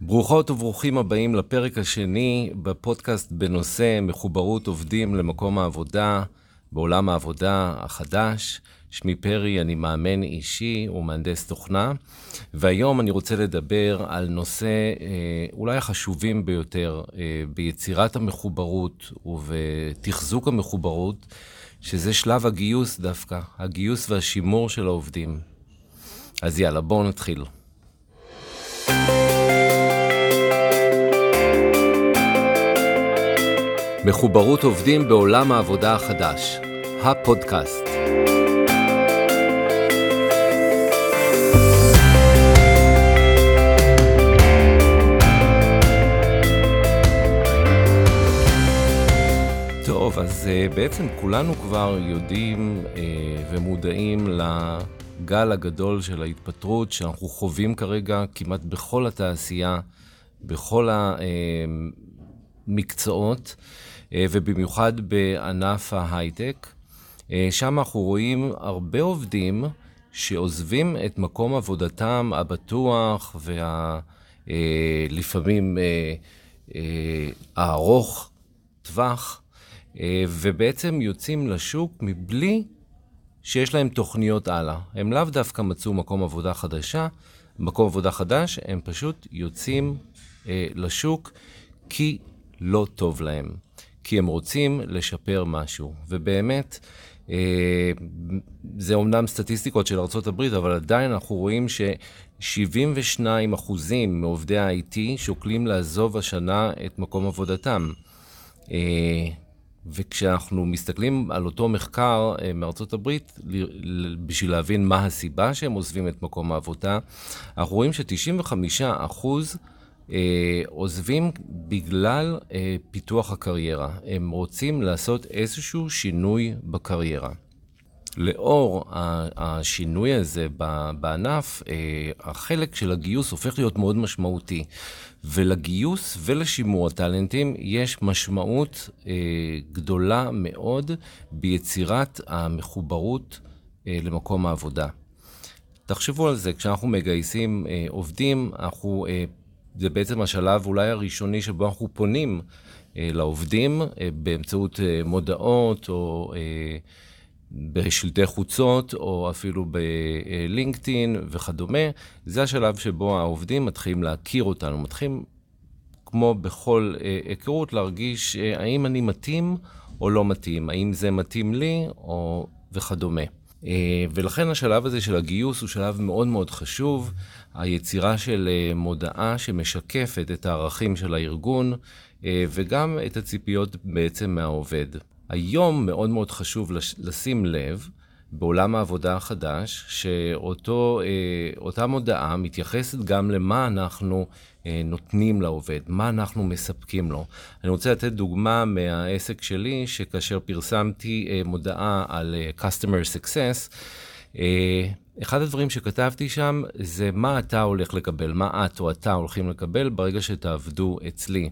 ברוכות וברוכים הבאים לפרק השני בפודקאסט בנושא מחוברות עובדים למקום העבודה בעולם העבודה החדש. שמי פרי, אני מאמן אישי ומהנדס תוכנה, והיום אני רוצה לדבר על נושא אה, אולי החשובים ביותר אה, ביצירת המחוברות ובתחזוק המחוברות, שזה שלב הגיוס דווקא, הגיוס והשימור של העובדים. אז יאללה, בואו נתחיל. מחוברות עובדים בעולם העבודה החדש, הפודקאסט. טוב, אז uh, בעצם כולנו כבר יודעים uh, ומודעים לגל הגדול של ההתפטרות שאנחנו חווים כרגע כמעט בכל התעשייה, בכל המקצועות, uh, ובמיוחד בענף ההייטק. Uh, שם אנחנו רואים הרבה עובדים שעוזבים את מקום עבודתם הבטוח והלפעמים uh, הארוך טווח, אה, ובעצם יוצאים לשוק מבלי שיש להם תוכניות הלאה. הם לאו דווקא מצאו מקום עבודה חדשה, מקום עבודה חדש, הם פשוט יוצאים אה, לשוק כי לא טוב להם, כי הם רוצים לשפר משהו. ובאמת, אה, זה אומנם סטטיסטיקות של ארה"ב, אבל עדיין אנחנו רואים ש-72% מעובדי ה-IT שוקלים לעזוב השנה את מקום עבודתם. אה, וכשאנחנו מסתכלים על אותו מחקר אה, מארצות הברית, בשביל להבין מה הסיבה שהם עוזבים את מקום העבודה, אנחנו רואים ש-95 אחוז עוזבים בגלל אה, פיתוח הקריירה. הם רוצים לעשות איזשהו שינוי בקריירה. לאור השינוי הזה בענף, אה, החלק של הגיוס הופך להיות מאוד משמעותי. ולגיוס ולשימור הטאלנטים יש משמעות אה, גדולה מאוד ביצירת המחוברות אה, למקום העבודה. תחשבו על זה, כשאנחנו מגייסים עובדים, אנחנו, זה בעצם השלב אולי הראשוני שבו אנחנו פונים לעובדים באמצעות מודעות או... בשלטי חוצות, או אפילו בלינקדאין וכדומה, זה השלב שבו העובדים מתחילים להכיר אותנו, מתחילים, כמו בכל אה, היכרות, להרגיש אה, האם אני מתאים או לא מתאים, האם זה מתאים לי או וכדומה. אה, ולכן השלב הזה של הגיוס הוא שלב מאוד מאוד חשוב, היצירה של מודעה שמשקפת את הערכים של הארגון וגם את הציפיות בעצם מהעובד. היום מאוד מאוד חשוב לשים לב בעולם העבודה החדש, שאותה אה, מודעה מתייחסת גם למה אנחנו אה, נותנים לעובד, מה אנחנו מספקים לו. אני רוצה לתת דוגמה מהעסק שלי, שכאשר פרסמתי אה, מודעה על Customer Success, אחד הדברים שכתבתי שם זה מה אתה הולך לקבל, מה את או אתה הולכים לקבל ברגע שתעבדו אצלי.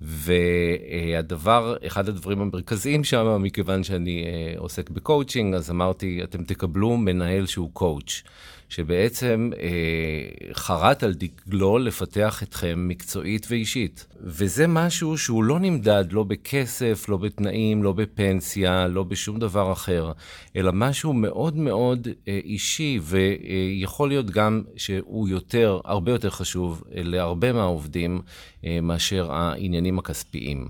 והדבר, אחד הדברים המרכזיים שם, מכיוון שאני אה, עוסק בקואוצ'ינג, אז אמרתי, אתם תקבלו מנהל שהוא coach. שבעצם אה, חרט על דגלו לפתח אתכם מקצועית ואישית. וזה משהו שהוא לא נמדד לא בכסף, לא בתנאים, לא בפנסיה, לא בשום דבר אחר, אלא משהו מאוד מאוד אה, אישי, ויכול להיות גם שהוא יותר, הרבה יותר חשוב להרבה מהעובדים אה, מאשר העניינים הכספיים.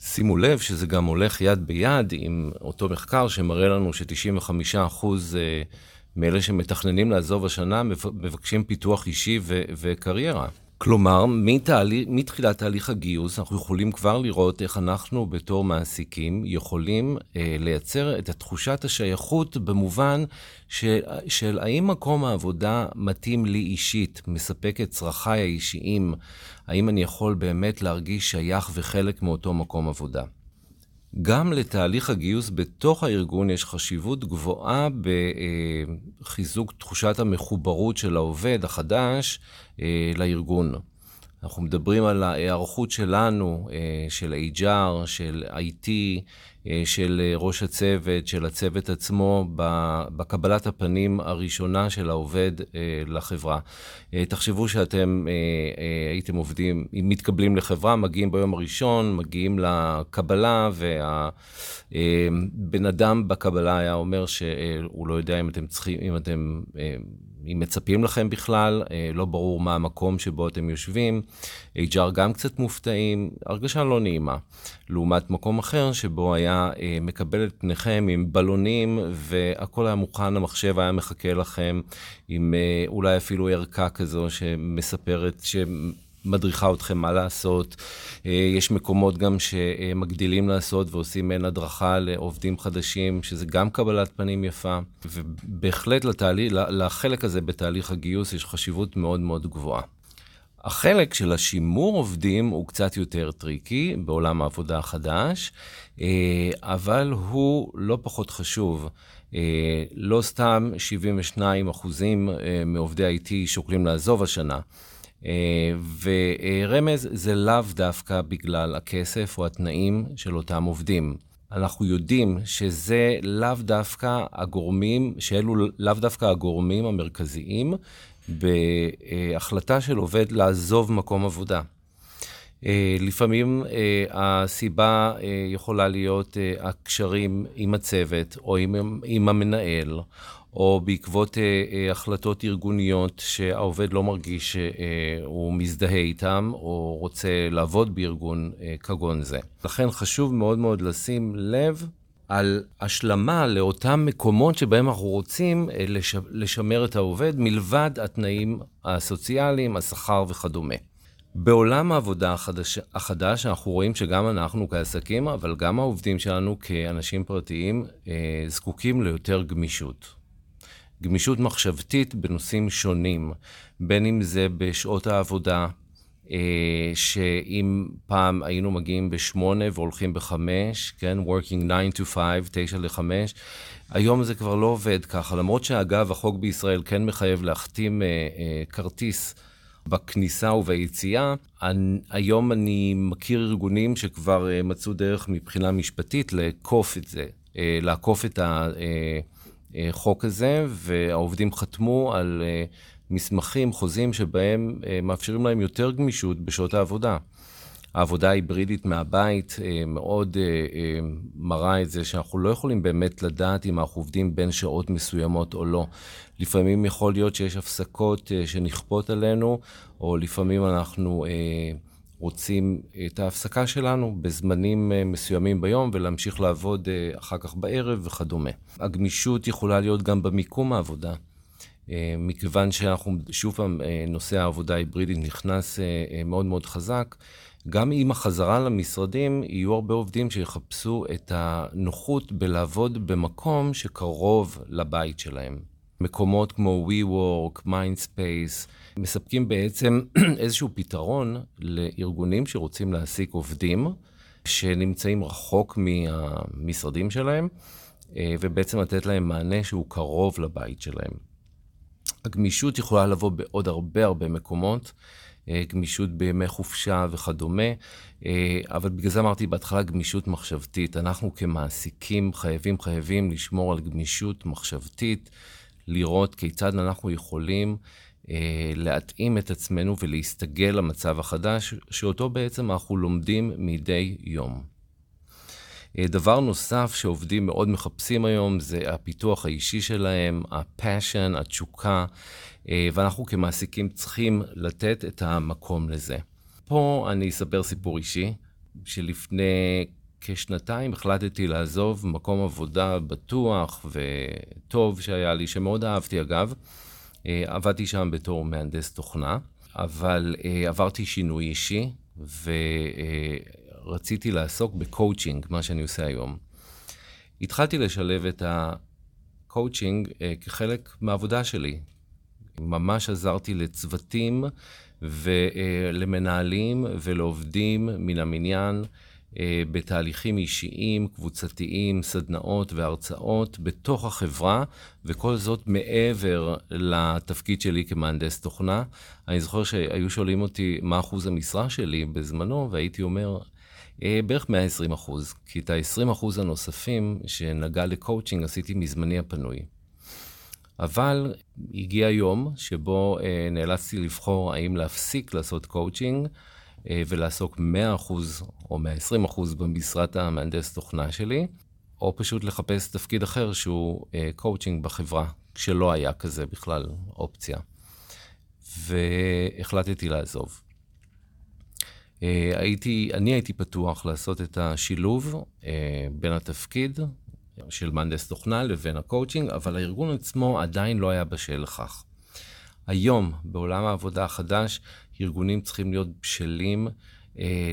שימו לב שזה גם הולך יד ביד עם אותו מחקר שמראה לנו ש-95 אחוז אה, מאלה שמתכננים לעזוב השנה מבקשים פיתוח אישי ו- וקריירה. כלומר, מתהליך, מתחילת תהליך הגיוס, אנחנו יכולים כבר לראות איך אנחנו בתור מעסיקים יכולים אה, לייצר את תחושת השייכות במובן של, של האם מקום העבודה מתאים לי אישית, מספק את צרכיי האישיים, האם אני יכול באמת להרגיש שייך וחלק מאותו מקום עבודה. גם לתהליך הגיוס בתוך הארגון יש חשיבות גבוהה בחיזוק תחושת המחוברות של העובד החדש אה, לארגון. אנחנו מדברים על ההיערכות שלנו, של HR, של IT, של ראש הצוות, של הצוות עצמו, בקבלת הפנים הראשונה של העובד לחברה. תחשבו שאתם הייתם עובדים, אם מתקבלים לחברה, מגיעים ביום הראשון, מגיעים לקבלה, והבן אדם בקבלה היה אומר שהוא לא יודע אם אתם צריכים, אם אתם... אם מצפים לכם בכלל, לא ברור מה המקום שבו אתם יושבים. HR גם קצת מופתעים, הרגשה לא נעימה. לעומת מקום אחר שבו היה מקבל את פניכם עם בלונים, והכל היה מוכן, המחשב היה מחכה לכם, עם אולי אפילו ערכה כזו שמספרת, שמדריכה אתכם מה לעשות. יש מקומות גם שמגדילים לעשות ועושים מעין הדרכה לעובדים חדשים, שזה גם קבלת פנים יפה. ובהחלט לתהליך, לחלק הזה בתהליך הגיוס יש חשיבות מאוד מאוד גבוהה. החלק של השימור עובדים הוא קצת יותר tricky בעולם העבודה החדש, אבל הוא לא פחות חשוב. לא סתם 72 אחוזים מעובדי IT שוקלים לעזוב השנה. ורמז, זה לאו דווקא בגלל הכסף או התנאים של אותם עובדים. אנחנו יודעים שזה לאו דווקא הגורמים, שאלו לאו דווקא הגורמים המרכזיים בהחלטה של עובד לעזוב מקום עבודה. לפעמים הסיבה יכולה להיות הקשרים עם הצוות או עם המנהל, או בעקבות החלטות ארגוניות שהעובד לא מרגיש שהוא מזדהה איתם, או רוצה לעבוד בארגון כגון זה. לכן חשוב מאוד מאוד לשים לב על השלמה לאותם מקומות שבהם אנחנו רוצים לשמר את העובד, מלבד התנאים הסוציאליים, השכר וכדומה. בעולם העבודה החדש, החדש, אנחנו רואים שגם אנחנו כעסקים, אבל גם העובדים שלנו כאנשים פרטיים, זקוקים ליותר גמישות. גמישות מחשבתית בנושאים שונים, בין אם זה בשעות העבודה, שאם פעם היינו מגיעים בשמונה והולכים בחמש, כן, working 9 to 5, 9 ל-5, היום זה כבר לא עובד ככה, למרות שאגב, החוק בישראל כן מחייב להחתים כרטיס בכניסה וביציאה, היום אני מכיר ארגונים שכבר מצאו דרך מבחינה משפטית לעקוף את זה, לעקוף את החוק הזה, והעובדים חתמו על מסמכים, חוזים, שבהם מאפשרים להם יותר גמישות בשעות העבודה. העבודה ההיברידית מהבית מאוד מראה את זה שאנחנו לא יכולים באמת לדעת אם אנחנו עובדים בין שעות מסוימות או לא. לפעמים יכול להיות שיש הפסקות שנכפות עלינו, או לפעמים אנחנו רוצים את ההפסקה שלנו בזמנים מסוימים ביום, ולהמשיך לעבוד אחר כך בערב וכדומה. הגמישות יכולה להיות גם במיקום העבודה. מכיוון שאנחנו, שוב פעם, נושא העבודה ההיברידית נכנס מאוד מאוד חזק, גם עם החזרה למשרדים, יהיו הרבה עובדים שיחפשו את הנוחות בלעבוד במקום שקרוב לבית שלהם. מקומות כמו WeWork, Mindspace, מספקים בעצם איזשהו פתרון לארגונים שרוצים להעסיק עובדים שנמצאים רחוק מהמשרדים שלהם, ובעצם לתת להם מענה שהוא קרוב לבית שלהם. הגמישות יכולה לבוא בעוד הרבה הרבה מקומות, גמישות בימי חופשה וכדומה, אבל בגלל זה אמרתי בהתחלה גמישות מחשבתית. אנחנו כמעסיקים חייבים, חייבים לשמור על גמישות מחשבתית, לראות כיצד אנחנו יכולים להתאים את עצמנו ולהסתגל למצב החדש, שאותו בעצם אנחנו לומדים מדי יום. דבר נוסף שעובדים מאוד מחפשים היום זה הפיתוח האישי שלהם, ה-passion, התשוקה, ואנחנו כמעסיקים צריכים לתת את המקום לזה. פה אני אספר סיפור אישי, שלפני כשנתיים החלטתי לעזוב מקום עבודה בטוח וטוב שהיה לי, שמאוד אהבתי אגב. עבדתי שם בתור מהנדס תוכנה, אבל עברתי שינוי אישי, ו... רציתי לעסוק בקואוצ'ינג, מה שאני עושה היום. התחלתי לשלב את הקואוצ'ינג כחלק מהעבודה שלי. ממש עזרתי לצוותים ולמנהלים ולעובדים מן המניין אה, בתהליכים אישיים, קבוצתיים, סדנאות והרצאות בתוך החברה, וכל זאת מעבר לתפקיד שלי כמהנדס תוכנה. אני זוכר שהיו שואלים אותי מה אחוז המשרה שלי בזמנו, והייתי אומר, אה, בערך 120 אחוז, כי את ה-20 אחוז הנוספים שנגע לקואוצ'ינג עשיתי מזמני הפנוי. אבל הגיע יום שבו אה, נאלצתי לבחור האם להפסיק לעשות קואוצ'ינג אה, ולעסוק 100% או 120% במשרת המהנדס תוכנה שלי, או פשוט לחפש תפקיד אחר שהוא קואוצ'ינג אה, בחברה, כשלא היה כזה בכלל אופציה. והחלטתי לעזוב. אה, הייתי, אני הייתי פתוח לעשות את השילוב בין התפקיד של מהנדס תוכנה לבין הקואוצ'ינג, אבל הארגון עצמו עדיין לא היה בשל לכך. היום, בעולם העבודה החדש, ארגונים צריכים להיות בשלים אה,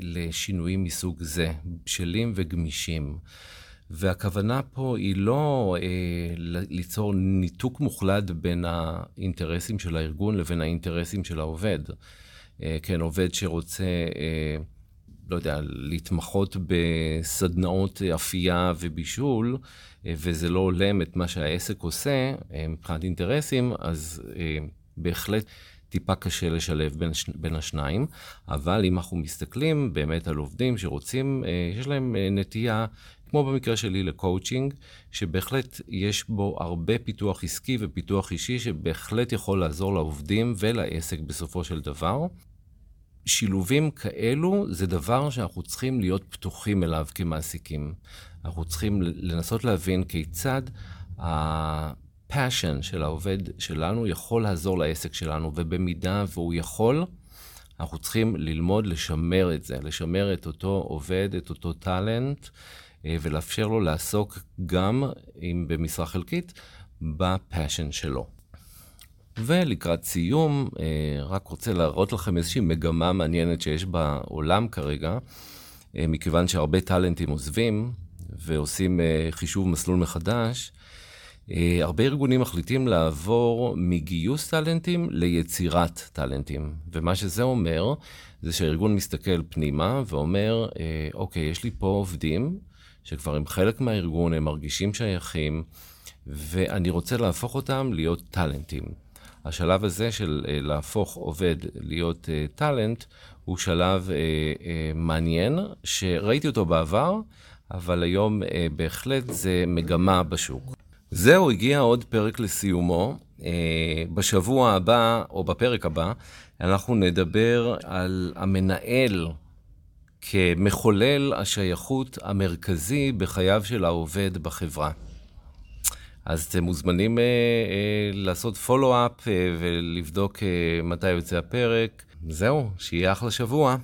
לשינויים מסוג זה, בשלים וגמישים. והכוונה פה היא לא אה, ליצור ניתוק מוחלט בין האינטרסים של הארגון לבין האינטרסים של העובד. אה, כן, עובד שרוצה, אה, לא יודע, להתמחות בסדנאות אפייה ובישול, אה, וזה לא הולם את מה שהעסק עושה אה, מבחינת אינטרסים, אז אה, בהחלט טיפה קשה לשלב בין, בין השניים, אבל אם אנחנו מסתכלים באמת על עובדים שרוצים, אה, יש להם אה, נטייה, כמו במקרה שלי לקואוצ'ינג, שבהחלט יש בו הרבה פיתוח עסקי ופיתוח אישי, שבהחלט יכול לעזור לעובדים ולעסק בסופו של דבר. שילובים כאלו זה דבר שאנחנו צריכים להיות פתוחים אליו כמעסיקים. אנחנו צריכים לנסות להבין כיצד ה passion של העובד שלנו יכול לעזור לעסק שלנו, ובמידה והוא יכול, אנחנו צריכים ללמוד לשמר את זה, לשמר את אותו עובד, את אותו talent, אה, ולאפשר לו לעסוק גם, אם במשרה חלקית, ב passion שלו. ולקראת סיום, אה, רק רוצה להראות לכם איזושהי מגמה מעניינת שיש בעולם כרגע, אה, מכיוון שהרבה טאלנטים עוזבים ועושים חישוב מסלול מחדש, הרבה ארגונים מחליטים לעבור מגיוס טאלנטים ליצירת טאלנטים. ומה שזה אומר, זה שהארגון מסתכל פנימה ואומר, אה, אוקיי, יש לי פה עובדים שכבר הם חלק מהארגון, הם מרגישים שייכים, ואני רוצה להפוך אותם להיות טאלנטים. השלב הזה של אה, להפוך עובד להיות טאלנט, הוא שלב מעניין, שראיתי אותו בעבר, אבל היום בהחלט זה מגמה בשוק. זהו, הגיע עוד פרק לסיומו. אה, בשבוע הבא, או בפרק הבא, אנחנו נדבר על המנהל כמחולל השייכות המרכזי בחייו של העובד בחברה. אז אתם מוזמנים אה, אה, לעשות פולו-אפ אה, ולבדוק אה, מתי יוצא הפרק. זהו, שיהיה אחלה שבוע.